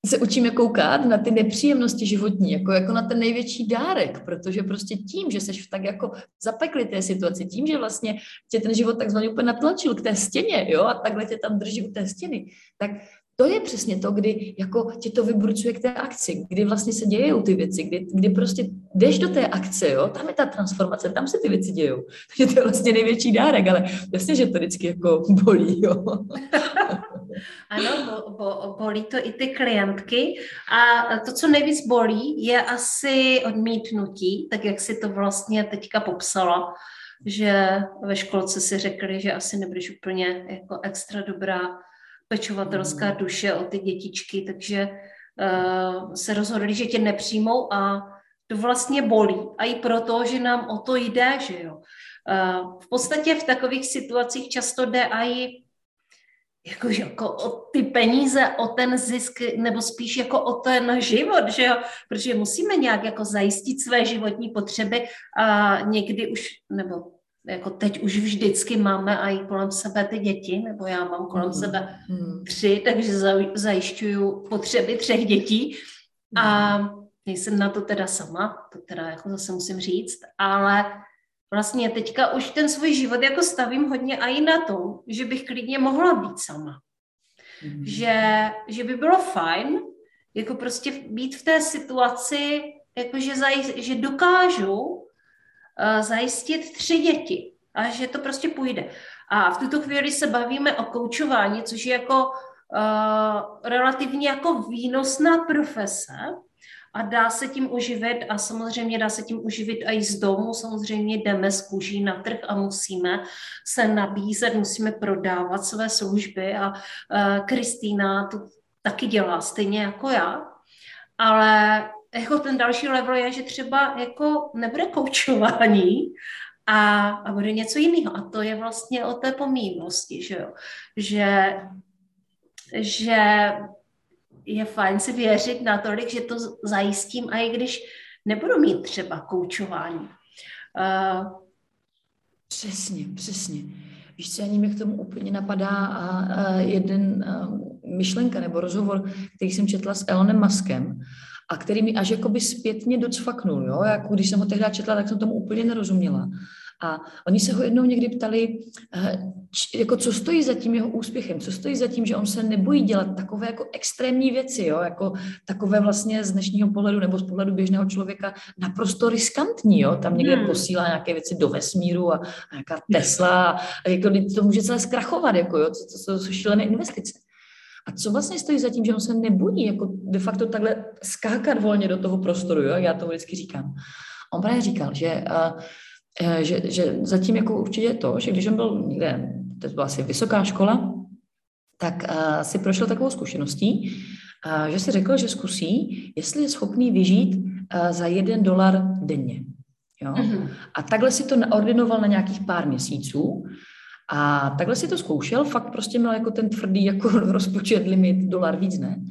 se učíme koukat na ty nepříjemnosti životní, jako, jako na ten největší dárek, protože prostě tím, že seš v tak jako zapekli té situaci, tím, že vlastně tě ten život takzvaně úplně natlačil k té stěně, jo, a takhle tě tam drží u té stěny, tak to je přesně to, kdy jako tě to vybrucuje k té akci, kdy vlastně se dějou ty věci, kdy, kdy prostě jdeš do té akce, jo, tam je ta transformace, tam se ty věci dějou. Takže to je vlastně největší dárek, ale jasně, že to vždycky jako bolí, jo. Ano, bo, bo, bolí to i ty klientky a to, co nejvíc bolí, je asi odmítnutí, tak jak si to vlastně teďka popsala, že ve školce si řekli, že asi nebudeš úplně jako extra dobrá pečovatelská mm. duše o ty dětičky, takže uh, se rozhodli, že tě nepřijmou a to vlastně bolí. A i proto, že nám o to jde, že jo. Uh, v podstatě v takových situacích často jde i jako, jako o ty peníze, o ten zisk, nebo spíš jako o ten život, že jo? Protože musíme nějak jako zajistit své životní potřeby a někdy už, nebo jako teď už vždycky máme i kolem sebe ty děti, nebo já mám kolem mm. sebe hmm. tři, takže zajišťuju potřeby třech dětí a hmm. nejsem na to teda sama, to teda jako zase musím říct, ale vlastně teďka už ten svůj život jako stavím hodně i na tom, že bych klidně mohla být sama. Mm. Že, že by bylo fajn jako prostě být v té situaci, jako že, zaj, že dokážu zajistit tři děti a že to prostě půjde. A v tuto chvíli se bavíme o koučování, což je jako uh, relativně jako výnosná profese a dá se tím uživit a samozřejmě dá se tím uživit i z domu. Samozřejmě jdeme z kůží na trh a musíme se nabízet, musíme prodávat své služby a uh, Kristýna to taky dělá stejně jako já. Ale jako ten další level je, že třeba jako nebude koučování a, a bude něco jiného. A to je vlastně o té pomíjnosti, že jo. Že, že je fajn si věřit natolik, že to zajistím, a i když nebudu mít třeba koučování. Uh, přesně, přesně. Víš, co ani mě k tomu úplně napadá a, a jeden a, myšlenka nebo rozhovor, který jsem četla s Elonem Maskem a který mi až jakoby zpětně docvaknul, jo? Jako když jsem ho tehdy četla, tak jsem tomu úplně nerozuměla. A oni se ho jednou někdy ptali, eh, jako co stojí za tím jeho úspěchem, co stojí za tím, že on se nebojí dělat takové jako extrémní věci, jo? jako takové vlastně z dnešního pohledu nebo z pohledu běžného člověka naprosto riskantní, jo? tam někde hmm. posílá nějaké věci do vesmíru a, a nějaká Tesla a, jako to může celé zkrachovat, jako, jo? Co, co, co jsou šílené investice. A co vlastně stojí za tím, že on se nebojí jako de facto takhle skákat volně do toho prostoru, jo? já to vždycky říkám. On právě říkal, že, uh, že, že zatím jako určitě to, že když on byl někde, to byla asi vysoká škola, tak uh, si prošel takovou zkušeností, uh, že si řekl, že zkusí, jestli je schopný vyžít uh, za jeden dolar denně. Jo? Mm-hmm. A takhle si to naordinoval na nějakých pár měsíců a takhle si to zkoušel, fakt prostě měl jako ten tvrdý jako rozpočet limit dolar víc ne.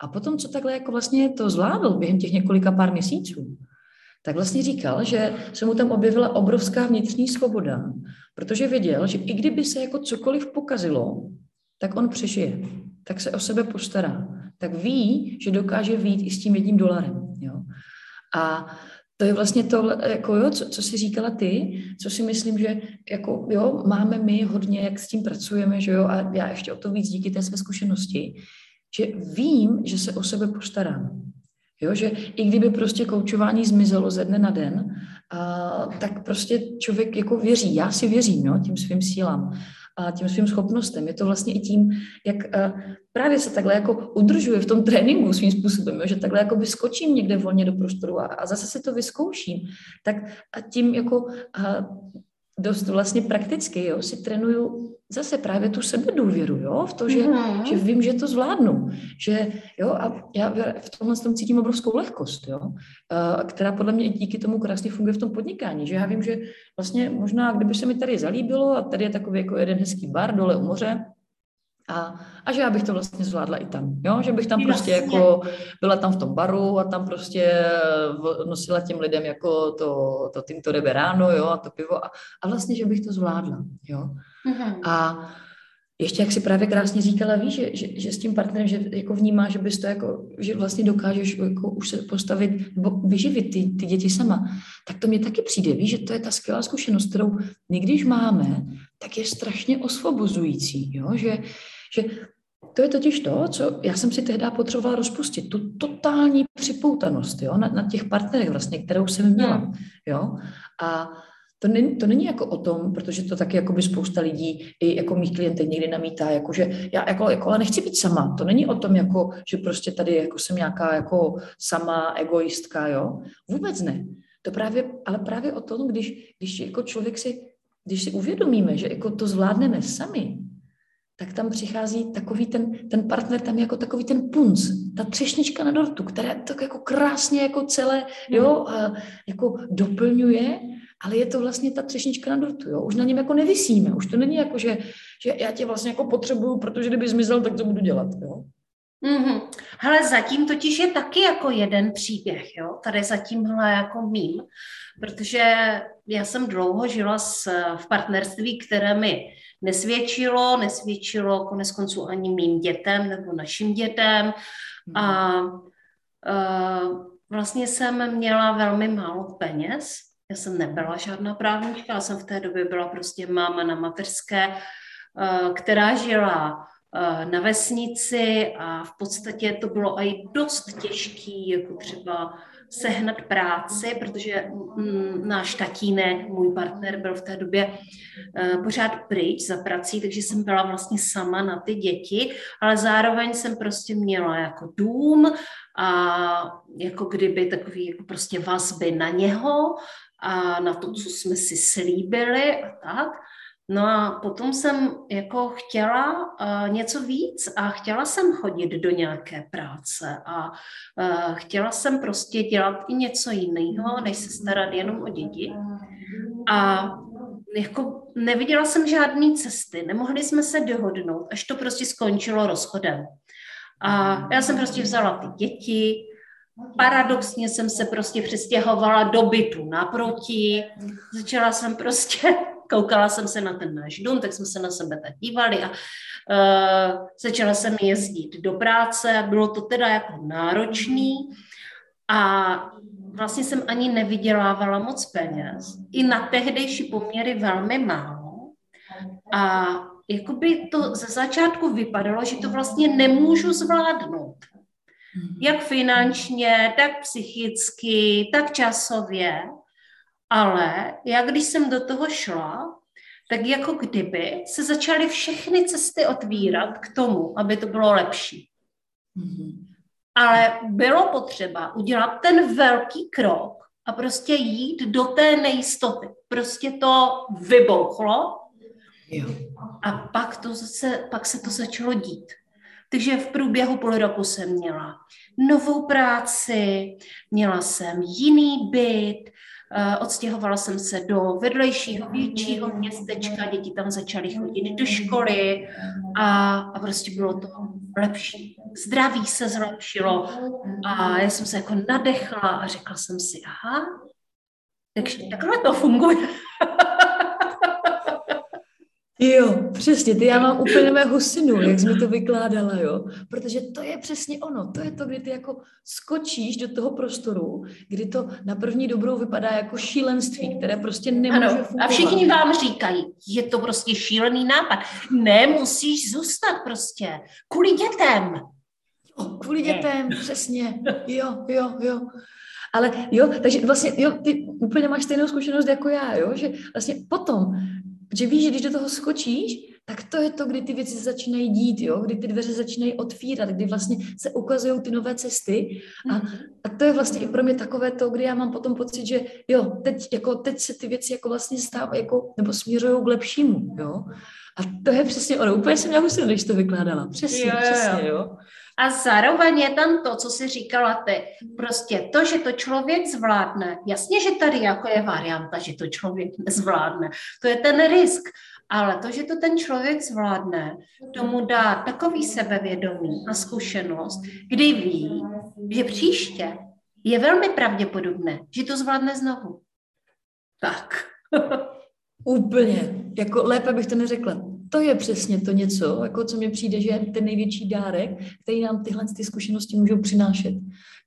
A potom, co takhle jako vlastně to zvládl během těch několika pár měsíců, tak vlastně říkal, že se mu tam objevila obrovská vnitřní svoboda, protože věděl, že i kdyby se jako cokoliv pokazilo, tak on přežije, tak se o sebe postará, tak ví, že dokáže výjít i s tím jedním dolarem. Jo? A to je vlastně to, jako jo, co, co jsi říkala ty, co si myslím, že jako, jo, máme my hodně, jak s tím pracujeme, že jo, a já ještě o to víc díky té své zkušenosti, že vím, že se o sebe postarám. Jo, že i kdyby prostě koučování zmizelo ze dne na den, a, tak prostě člověk jako věří. Já si věřím jo, tím svým sílám tím svým schopnostem. Je to vlastně i tím, jak a, právě se takhle jako udržuje v tom tréninku svým způsobem, že takhle jako vyskočím někde volně do prostoru a, a zase si to vyzkouším. Tak a tím jako a, dost vlastně prakticky, jo, si trénuju zase právě tu sebedůvěru, jo, v to, že, mm. že vím, že to zvládnu, že jo, a já v tomhle tom cítím obrovskou lehkost, jo, a, která podle mě díky tomu krásně funguje v tom podnikání, že já vím, že vlastně možná, kdyby se mi tady zalíbilo a tady je takový jako jeden hezký bar dole u moře, a, a že já bych to vlastně zvládla i tam, jo? že bych tam prostě jako byla tam v tom baru a tam prostě nosila těm lidem jako to, to Tinto de Verano, jo, a to pivo a, a vlastně, že bych to zvládla, jo. Mm-hmm. A ještě jak si právě krásně říkala, víš, že, že, že s tím partnerem, že jako vnímá, že bys to jako, že vlastně dokážeš jako už se postavit nebo vyživit ty, ty děti sama, tak to mě taky přijde, víš, že to je ta skvělá zkušenost, kterou my když máme, tak je strašně osvobozující, jo, že, že to je totiž to, co já jsem si tehdy potřebovala rozpustit, tu totální připoutanost jo, na, na těch partnerech vlastně, kterou jsem měla. Hmm. Jo? A to není, to není jako o tom, protože to taky jako by spousta lidí, i jako mých klientek někdy namítá, jako že já jako, jako ale nechci být sama. To není o tom, jako, že prostě tady jako jsem nějaká jako sama egoistka, jo. Vůbec ne. To právě, ale právě o tom, když, když jako člověk si, když si uvědomíme, že jako to zvládneme sami, tak tam přichází takový ten, ten partner tam jako takový ten punc, ta třešnička na dortu, která tak jako krásně jako celé, jo, a jako doplňuje, ale je to vlastně ta třešnička na dortu, jo, už na něm jako nevisíme, už to není jako, že, že já tě vlastně jako potřebuju, protože kdyby zmizel, tak to budu dělat, jo. Mm-hmm. Hele, zatím totiž je taky jako jeden příběh, jo, tady za tímhle jako mým, protože já jsem dlouho žila s, v partnerství, které mi nesvědčilo, nesvědčilo konec konců ani mým dětem nebo našim dětem. A uh, vlastně jsem měla velmi málo peněz, já jsem nebyla žádná právnička, já jsem v té době byla prostě máma na mateřské, která žila na vesnici a v podstatě to bylo i dost těžký, jako třeba sehnat práci, protože mm, náš tatínek, můj partner, byl v té době eh, pořád pryč za prací, takže jsem byla vlastně sama na ty děti, ale zároveň jsem prostě měla jako dům a jako kdyby takový jako prostě vazby na něho a na to, co jsme si slíbili a tak. No a potom jsem jako chtěla uh, něco víc a chtěla jsem chodit do nějaké práce a uh, chtěla jsem prostě dělat i něco jiného, než se starat jenom o děti. A jako neviděla jsem žádné cesty, nemohli jsme se dohodnout, až to prostě skončilo rozchodem. A já jsem prostě vzala ty děti, paradoxně jsem se prostě přestěhovala do bytu naproti, začala jsem prostě koukala jsem se na ten náš dům, tak jsme se na sebe tak dívali a uh, začala jsem jezdit do práce, bylo to teda jako náročný a vlastně jsem ani nevydělávala moc peněz. I na tehdejší poměry velmi málo. A jakoby to ze začátku vypadalo, že to vlastně nemůžu zvládnout. Jak finančně, tak psychicky, tak časově. Ale já, když jsem do toho šla, tak jako kdyby se začaly všechny cesty otvírat k tomu, aby to bylo lepší. Mm-hmm. Ale bylo potřeba udělat ten velký krok a prostě jít do té nejistoty. Prostě to vybouchlo jo. a pak, to zase, pak se to začalo dít. Takže v průběhu půl roku jsem měla novou práci, měla jsem jiný byt, odstěhovala jsem se do vedlejšího většího městečka, děti tam začaly chodit do školy a, a prostě bylo to lepší. Zdraví se zlepšilo a já jsem se jako nadechla a řekla jsem si, aha, takže takhle to funguje. Jo, přesně, ty já mám úplně mé husinu, jak jsi mi to vykládala, jo, protože to je přesně ono, to je to, kdy ty jako skočíš do toho prostoru, kdy to na první dobrou vypadá jako šílenství, které prostě nemůže ano, fungovat. a všichni vám říkají, je to prostě šílený nápad, nemusíš zůstat prostě, kvůli dětem. Jo, kvůli dětem, přesně, jo, jo, jo. Ale jo, takže vlastně, jo, ty úplně máš stejnou zkušenost jako já, jo, že vlastně potom že víš, že když do toho skočíš, tak to je to, kdy ty věci začínají dít, jo? kdy ty dveře začínají otvírat, kdy vlastně se ukazují ty nové cesty. A, mhm. a to je vlastně i pro mě takové to, kdy já mám potom pocit, že jo, teď, jako, teď se ty věci jako vlastně stávají, jako, nebo směřují k lepšímu. Jo? A to je přesně ono. Úplně jsem měla husinu, když to vykládala. Přesně, jo, jo, přesně, jo. A zároveň je tam to, co jsi říkala ty. Prostě to, že to člověk zvládne. Jasně, že tady jako je varianta, že to člověk nezvládne. To je ten risk. Ale to, že to ten člověk zvládne, tomu dá takový sebevědomí a zkušenost, kdy ví, že příště je velmi pravděpodobné, že to zvládne znovu. Tak. Úplně. Jako lépe bych to neřekla to je přesně to něco, jako co mi přijde, že je ten největší dárek, který nám tyhle ty zkušenosti můžou přinášet.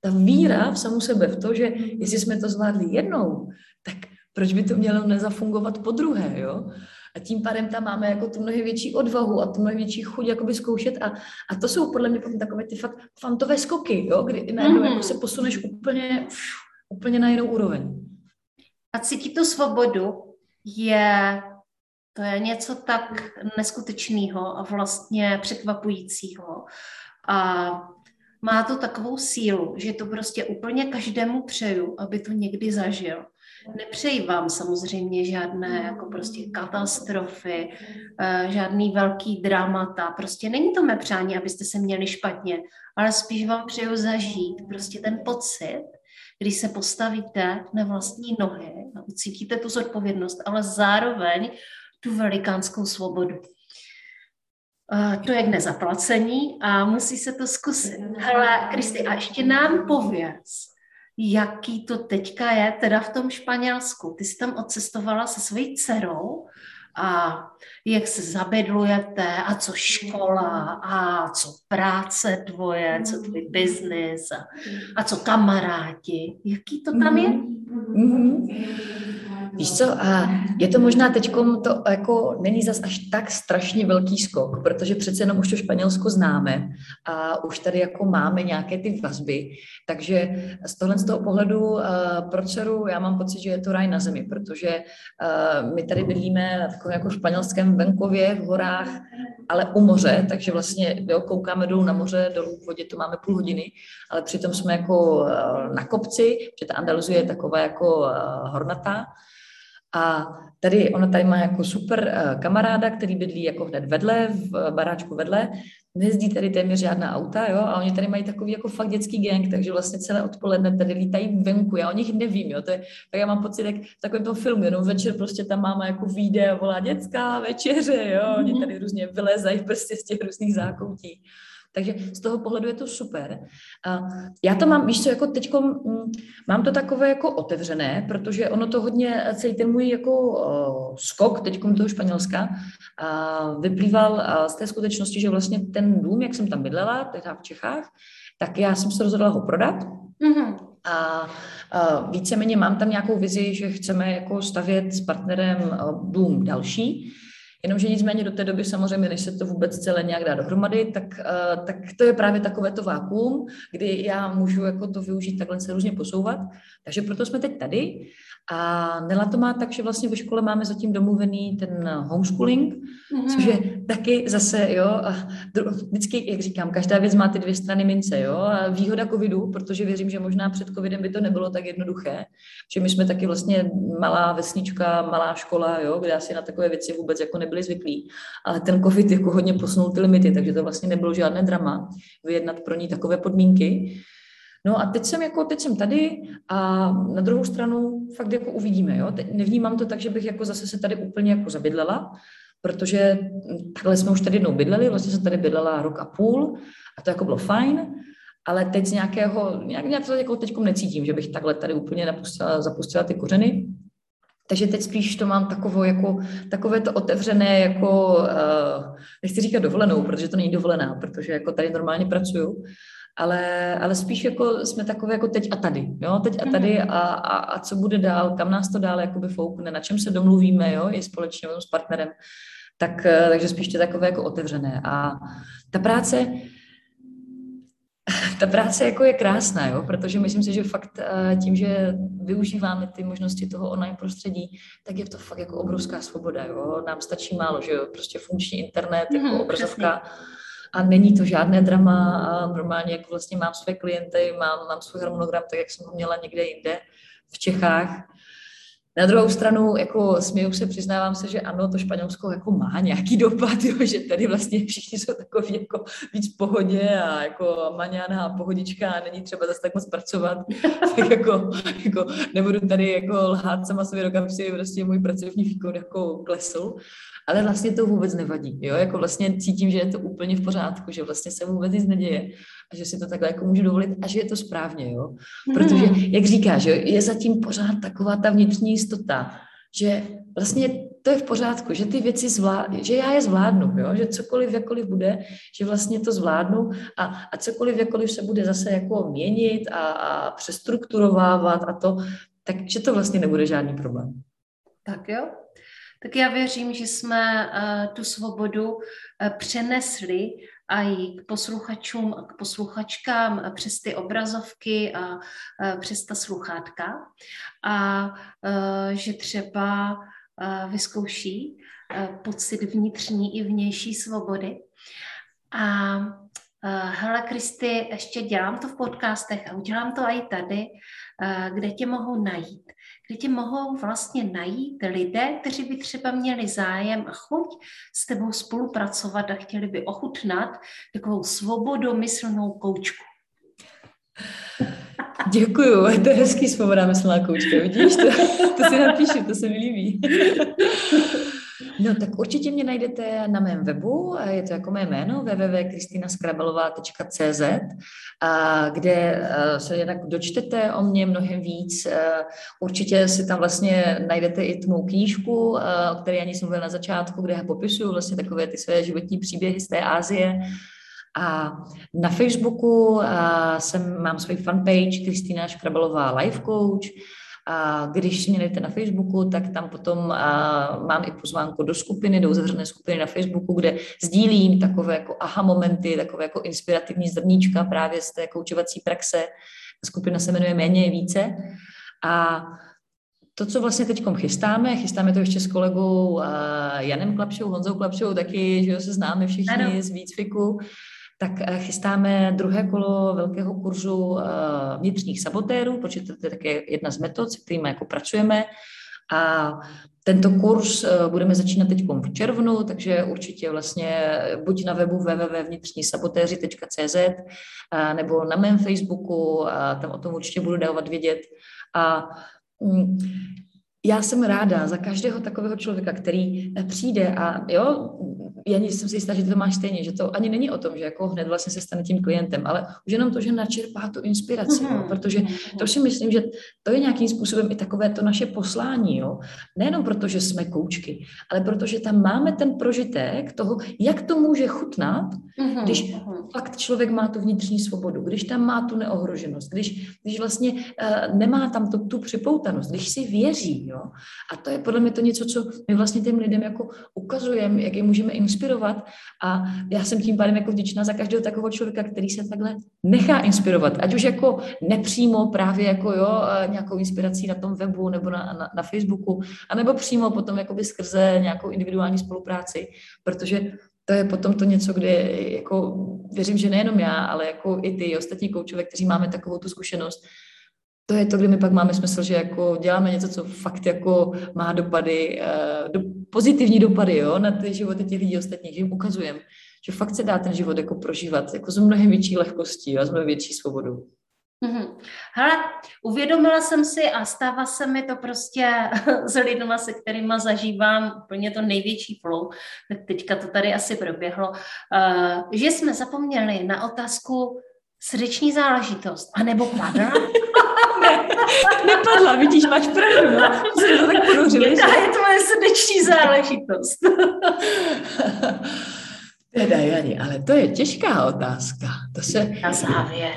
Ta víra v samu sebe, v to, že jestli jsme to zvládli jednou, tak proč by to mělo nezafungovat po druhé, jo? A tím pádem tam máme jako tu mnohem větší odvahu a tu mnohem větší chuť jakoby zkoušet a, a to jsou podle mě potom takové ty fakt fantové skoky, jo? kdy najednou mm-hmm. jako se posuneš úplně, úplně na jinou úroveň. A cítit tu svobodu je to je něco tak neskutečného a vlastně překvapujícího. A má to takovou sílu, že to prostě úplně každému přeju, aby to někdy zažil. Nepřeji vám samozřejmě žádné jako prostě katastrofy, eh, žádný velký dramata. Prostě není to mé přání, abyste se měli špatně, ale spíš vám přeju zažít prostě ten pocit, když se postavíte na vlastní nohy a ucítíte tu zodpovědnost, ale zároveň tu velikánskou svobodu. To je k nezaplacení a musí se to zkusit. Hele, Kristi, a ještě nám pověz, jaký to teďka je teda v tom Španělsku. Ty jsi tam odcestovala se svojí dcerou a jak se zabedlujete a co škola a co práce tvoje, co tvůj biznis a, a co kamaráti. Jaký to tam je? Mm-hmm. Víš co, a je to možná teď to jako není zas až tak strašně velký skok, protože přece jenom už to Španělsko známe a už tady jako máme nějaké ty vazby, takže z tohle z toho pohledu uh, pro dceru já mám pocit, že je to raj na zemi, protože uh, my tady bydlíme na takovém jako španělském venkově v horách, ale u moře, takže vlastně jo, koukáme dolů na moře, dolů v vodě to máme půl hodiny, ale přitom jsme jako uh, na kopci, protože ta Andaluzie je taková jako uh, hornatá, a tady ona tady má jako super uh, kamaráda, který bydlí jako hned vedle, v baráčku vedle. Nejezdí tady téměř žádná auta, jo, a oni tady mají takový jako fakt dětský gang, takže vlastně celé odpoledne tady lítají venku, já o nich nevím, jo, to je, tak já mám pocit, jak v takovém tom filmu, jenom večer prostě tam máma jako vyjde a volá dětská večeře, jo, oni mhm. tady různě vylezají prostě z těch různých zákoutí. Takže z toho pohledu je to super. A já to mám, víš co, jako teď mm, mám to takové jako otevřené, protože ono to hodně, celý ten můj jako uh, skok teď toho Španělska uh, vyplýval uh, z té skutečnosti, že vlastně ten dům, jak jsem tam bydlela, teda v Čechách, tak já jsem se rozhodla ho prodat. Mm-hmm. A uh, víceméně mám tam nějakou vizi, že chceme jako stavět s partnerem dům další. Jenomže nicméně do té doby samozřejmě, než se to vůbec celé nějak dá dohromady, tak, uh, tak to je právě takové to vákuum, kdy já můžu jako to využít takhle se různě posouvat. Takže proto jsme teď tady a Nela to má tak, že vlastně ve škole máme zatím domluvený ten homeschooling, mm-hmm. což je taky zase, jo, a vždycky, jak říkám, každá věc má ty dvě strany mince, jo, a výhoda covidu, protože věřím, že možná před covidem by to nebylo tak jednoduché, že my jsme taky vlastně malá vesnička, malá škola, jo, kde asi na takové věci vůbec jako nebyli zvyklí, ale ten covid jako hodně posunul ty limity, takže to vlastně nebylo žádné drama vyjednat pro ní takové podmínky. No a teď jsem, jako, teď jsem tady a na druhou stranu fakt jako uvidíme. Jo? Teď nevnímám to tak, že bych jako zase se tady úplně jako zabydlela, protože takhle jsme už tady jednou bydleli, vlastně jsem tady bydlela rok a půl a to jako bylo fajn, ale teď z nějakého, nějak, nějak to jako teď necítím, že bych takhle tady úplně napustila, zapustila ty kořeny. Takže teď spíš to mám takovou, jako, takové to otevřené, jako, uh, nechci říkat dovolenou, protože to není dovolená, protože jako tady normálně pracuju, ale, ale spíš jako jsme takové jako teď a tady, jo, teď a tady mhm. a, a, a co bude dál, kam nás to dál jakoby foukne, na čem se domluvíme, jo, i společně s partnerem, tak, eh, takže spíš to takové jako otevřené a ta práce, ta práce jako je krásná, jo? protože myslím si, že fakt eh, tím, že využíváme ty možnosti toho online prostředí, tak je to fakt jako obrovská svoboda. Jo? Nám stačí málo, že jo? prostě funkční internet, jako mm, obrazovka a není to žádné drama a normálně jako vlastně mám své klienty, mám, mám svůj harmonogram tak, jak jsem ho měla někde jinde v Čechách na druhou stranu, jako směju se, přiznávám se, že ano, to Španělsko jako má nějaký dopad, jo, že tady vlastně všichni jsou takový jako víc v pohodě a jako maňána pohodička a není třeba zase tak moc pracovat. tak jako, jako, nebudu tady jako lhát sama sobě do kapsy, prostě můj pracovní výkon jako klesl, ale vlastně to vůbec nevadí, jo, jako vlastně cítím, že je to úplně v pořádku, že vlastně se vůbec nic neděje a že si to takhle jako můžu dovolit a že je to správně, jo. Protože, jak říkáš, že je zatím pořád taková ta vnitřní jistota, že vlastně to je v pořádku, že ty věci zvládnu, že já je zvládnu, jo? že cokoliv jakkoliv bude, že vlastně to zvládnu a, a cokoliv jakkoliv se bude zase jako měnit a, a přestrukturovávat a to, takže to vlastně nebude žádný problém. Tak jo, tak já věřím, že jsme uh, tu svobodu uh, přenesli a i k posluchačům a k posluchačkám přes ty obrazovky a přes ta sluchátka a že třeba vyzkouší pocit vnitřní i vnější svobody. A hele, Kristy, ještě dělám to v podcastech a udělám to i tady, kde tě mohou najít kde tě mohou vlastně najít lidé, kteří by třeba měli zájem a chuť s tebou spolupracovat a chtěli by ochutnat takovou svobodomyslnou koučku. Děkuju, to je hezký svoboda myslná koučka, vidíš? To, to si napíšu, to se mi líbí. No tak určitě mě najdete na mém webu, je to jako mé jméno www.kristinaskrabelová.cz, kde eh, se jednak dočtete o mě mnohem víc. Eh, určitě si tam vlastně najdete i tu mou knížku, eh, o které ani jsem mluvila na začátku, kde já popisuju vlastně takové ty své životní příběhy z té Ázie. A na Facebooku jsem, mám svůj fanpage Kristýna Škrabelová Life Coach, a když mě najdete na Facebooku, tak tam potom mám i pozvánku do skupiny, do uzavřené skupiny na Facebooku, kde sdílím takové jako aha momenty, takové jako inspirativní zrníčka právě z té koučovací praxe. Skupina se jmenuje Méně je více. A to, co vlastně teď chystáme, chystáme to ještě s kolegou Janem Klapšou, Honzou Klapšou, taky, že se známe všichni ano. z výcviku, tak eh, chystáme druhé kolo velkého kurzu eh, vnitřních sabotérů, protože to je také jedna z metod, se kterými jako pracujeme. A tento kurz eh, budeme začínat teď v červnu, takže určitě vlastně buď na webu www.vnitřnisabotéři.cz nebo na mém Facebooku, tam o tom určitě budu dávat vědět. A mm, já jsem ráda za každého takového člověka, který přijde a jo, já jsem si jistá, že to máš stejně, že to ani není o tom, že jako hned vlastně se stane tím klientem, ale už jenom to, že načerpá tu inspiraci, mm-hmm. jo, protože to si myslím, že to je nějakým způsobem i takové to naše poslání, jo. Nejenom proto, že jsme koučky, ale protože tam máme ten prožitek toho, jak to může chutnat, mm-hmm. když mhm. fakt člověk má tu vnitřní svobodu, když tam má tu neohroženost, když, když vlastně uh, nemá tam to, tu připoutanost, když si věří, jo. A to je podle mě to něco, co my vlastně těm lidem jako ukazujeme, jak je můžeme inspirovat. A já jsem tím pádem jako vděčná za každého takového člověka, který se takhle nechá inspirovat, ať už jako nepřímo právě jako jo, nějakou inspirací na tom webu nebo na, na, na Facebooku, anebo přímo potom jakoby skrze nějakou individuální spolupráci, protože to je potom to něco, kde jako věřím, že nejenom já, ale jako i ty ostatní koučové, kteří máme takovou tu zkušenost, to je to, kdy my pak máme smysl, že jako děláme něco, co fakt jako má dopady, eh, do, pozitivní dopady jo, na ty životy těch lidí ostatních, že jim ukazujeme, že fakt se dá ten život jako prožívat jako s mnohem větší lehkostí a s mnohem větší svobodou. Mm-hmm. Hele, uvědomila jsem si a stává se mi to prostě s lidmi, se kterými zažívám úplně to největší flow, tak teďka to tady asi proběhlo, uh, že jsme zapomněli na otázku srdeční záležitost, anebo padla? ne, nepadla, vidíš, máš pravdu, no. Jsme to tak ponořili. Je, je to moje srdeční záležitost. teda, Jani, ale to je těžká otázka. To se... Na závěr.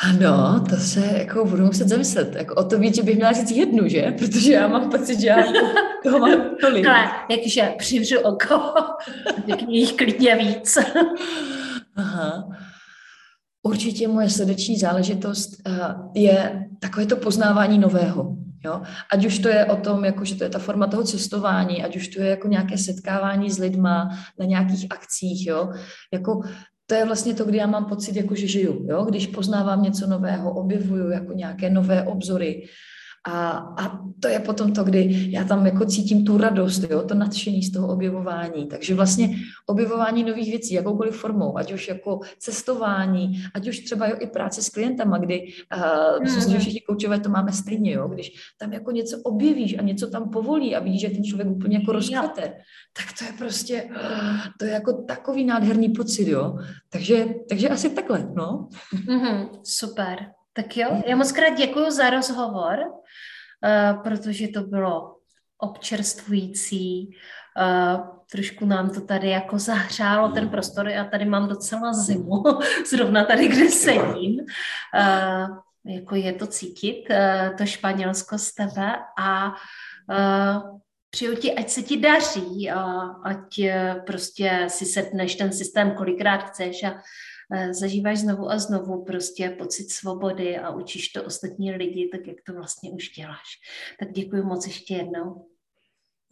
Ano, to se jako budu muset zamyslet. Jako o to víc, že bych měla říct jednu, že? Protože já mám pocit, že já toho mám tolik. Ale jakže přivřu oko, řekni jich klidně víc. Aha. Určitě moje srdeční záležitost eh, je takové to poznávání nového. Jo? Ať už to je o tom, jako, že to je ta forma toho cestování, ať už to je jako nějaké setkávání s lidma na nějakých akcích, jo? Jako to je vlastně to, kdy já mám pocit, jako že žiju. Jo? Když poznávám něco nového, objevuju jako nějaké nové obzory, a, a to je potom to, kdy já tam jako cítím tu radost, jo, to nadšení z toho objevování. Takže vlastně objevování nových věcí, jakoukoliv formou, ať už jako cestování, ať už třeba jo, i práce s klientama, kdy uh, myslím že všichni koučové to máme stejně, jo, když tam jako něco objevíš a něco tam povolí a vidíš, že ten člověk úplně jako rozkvete, tak to je prostě, uh, to je jako takový nádherný pocit, jo. Takže, takže asi takhle, no. Mm-hmm, super. Tak jo, já moc krát děkuji za rozhovor, uh, protože to bylo občerstvující, uh, trošku nám to tady jako zahřálo ten prostor, já tady mám docela zimu, zrovna tady, kde sedím, uh, jako je to cítit, to Španělsko z tebe. A přeju ti, ať se ti daří, a ať prostě si setneš ten systém kolikrát chceš a Eh, zažíváš znovu a znovu prostě pocit svobody a učíš to ostatní lidi, tak jak to vlastně už děláš. Tak děkuji moc ještě jednou.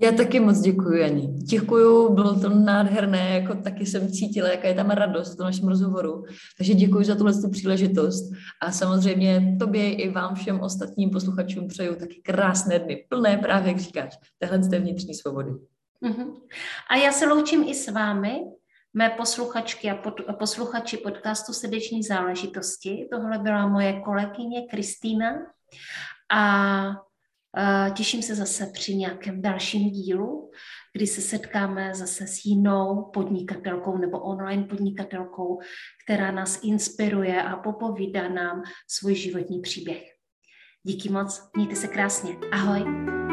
Já taky moc děkuji, Jani. Děkuji, bylo to nádherné, jako taky jsem cítila, jaká je tam radost v tom našem rozhovoru. Takže děkuji za tuhle příležitost a samozřejmě tobě i vám všem ostatním posluchačům přeju taky krásné dny, plné právě, jak říkáš, téhle z té vnitřní svobody. Uh-huh. A já se loučím i s vámi mé posluchačky a pod, posluchači podcastu Srdeční záležitosti. Tohle byla moje kolegyně Kristýna a těším se zase při nějakém dalším dílu, kdy se setkáme zase s jinou podnikatelkou nebo online podnikatelkou, která nás inspiruje a popovídá nám svůj životní příběh. Díky moc, mějte se krásně. Ahoj.